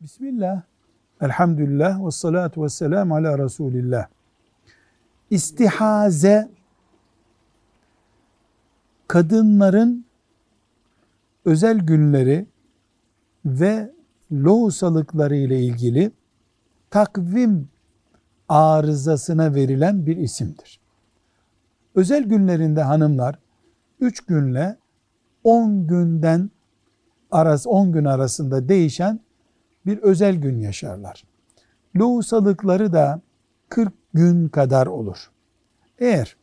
Bismillah, elhamdülillah ve salatu ve selamu ala Resulillah. İstihaze kadınların özel günleri ve lohusalıkları ile ilgili takvim arızasına verilen bir isimdir. Özel günlerinde hanımlar 3 günle 10 günden arası 10 gün arasında değişen bir özel gün yaşarlar. Lohusalıkları da 40 gün kadar olur. Eğer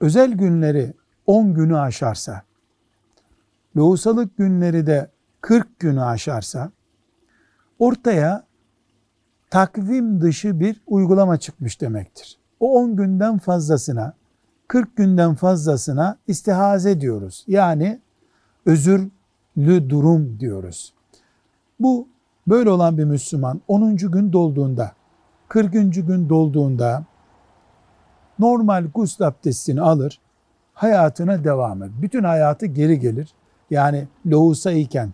özel günleri 10 günü aşarsa, lohusalık günleri de 40 günü aşarsa, ortaya takvim dışı bir uygulama çıkmış demektir. O 10 günden fazlasına, 40 günden fazlasına istihaze diyoruz. Yani özürlü durum diyoruz. Bu böyle olan bir Müslüman 10. gün dolduğunda, 40. gün dolduğunda normal gusül abdestini alır, hayatına devam eder. Bütün hayatı geri gelir. Yani lohusa iken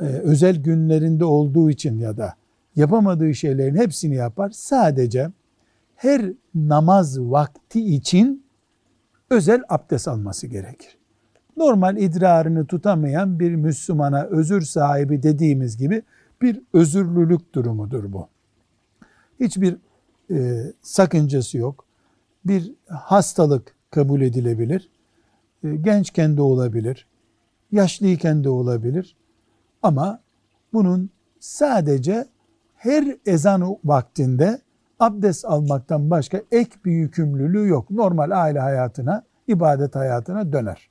e, özel günlerinde olduğu için ya da yapamadığı şeylerin hepsini yapar. Sadece her namaz vakti için özel abdest alması gerekir. Normal idrarını tutamayan bir Müslümana özür sahibi dediğimiz gibi bir özürlülük durumudur bu. Hiçbir e, sakıncası yok. Bir hastalık kabul edilebilir. E, gençken de olabilir. Yaşlıyken de olabilir. Ama bunun sadece her ezan vaktinde abdest almaktan başka ek bir yükümlülüğü yok. Normal aile hayatına, ibadet hayatına döner.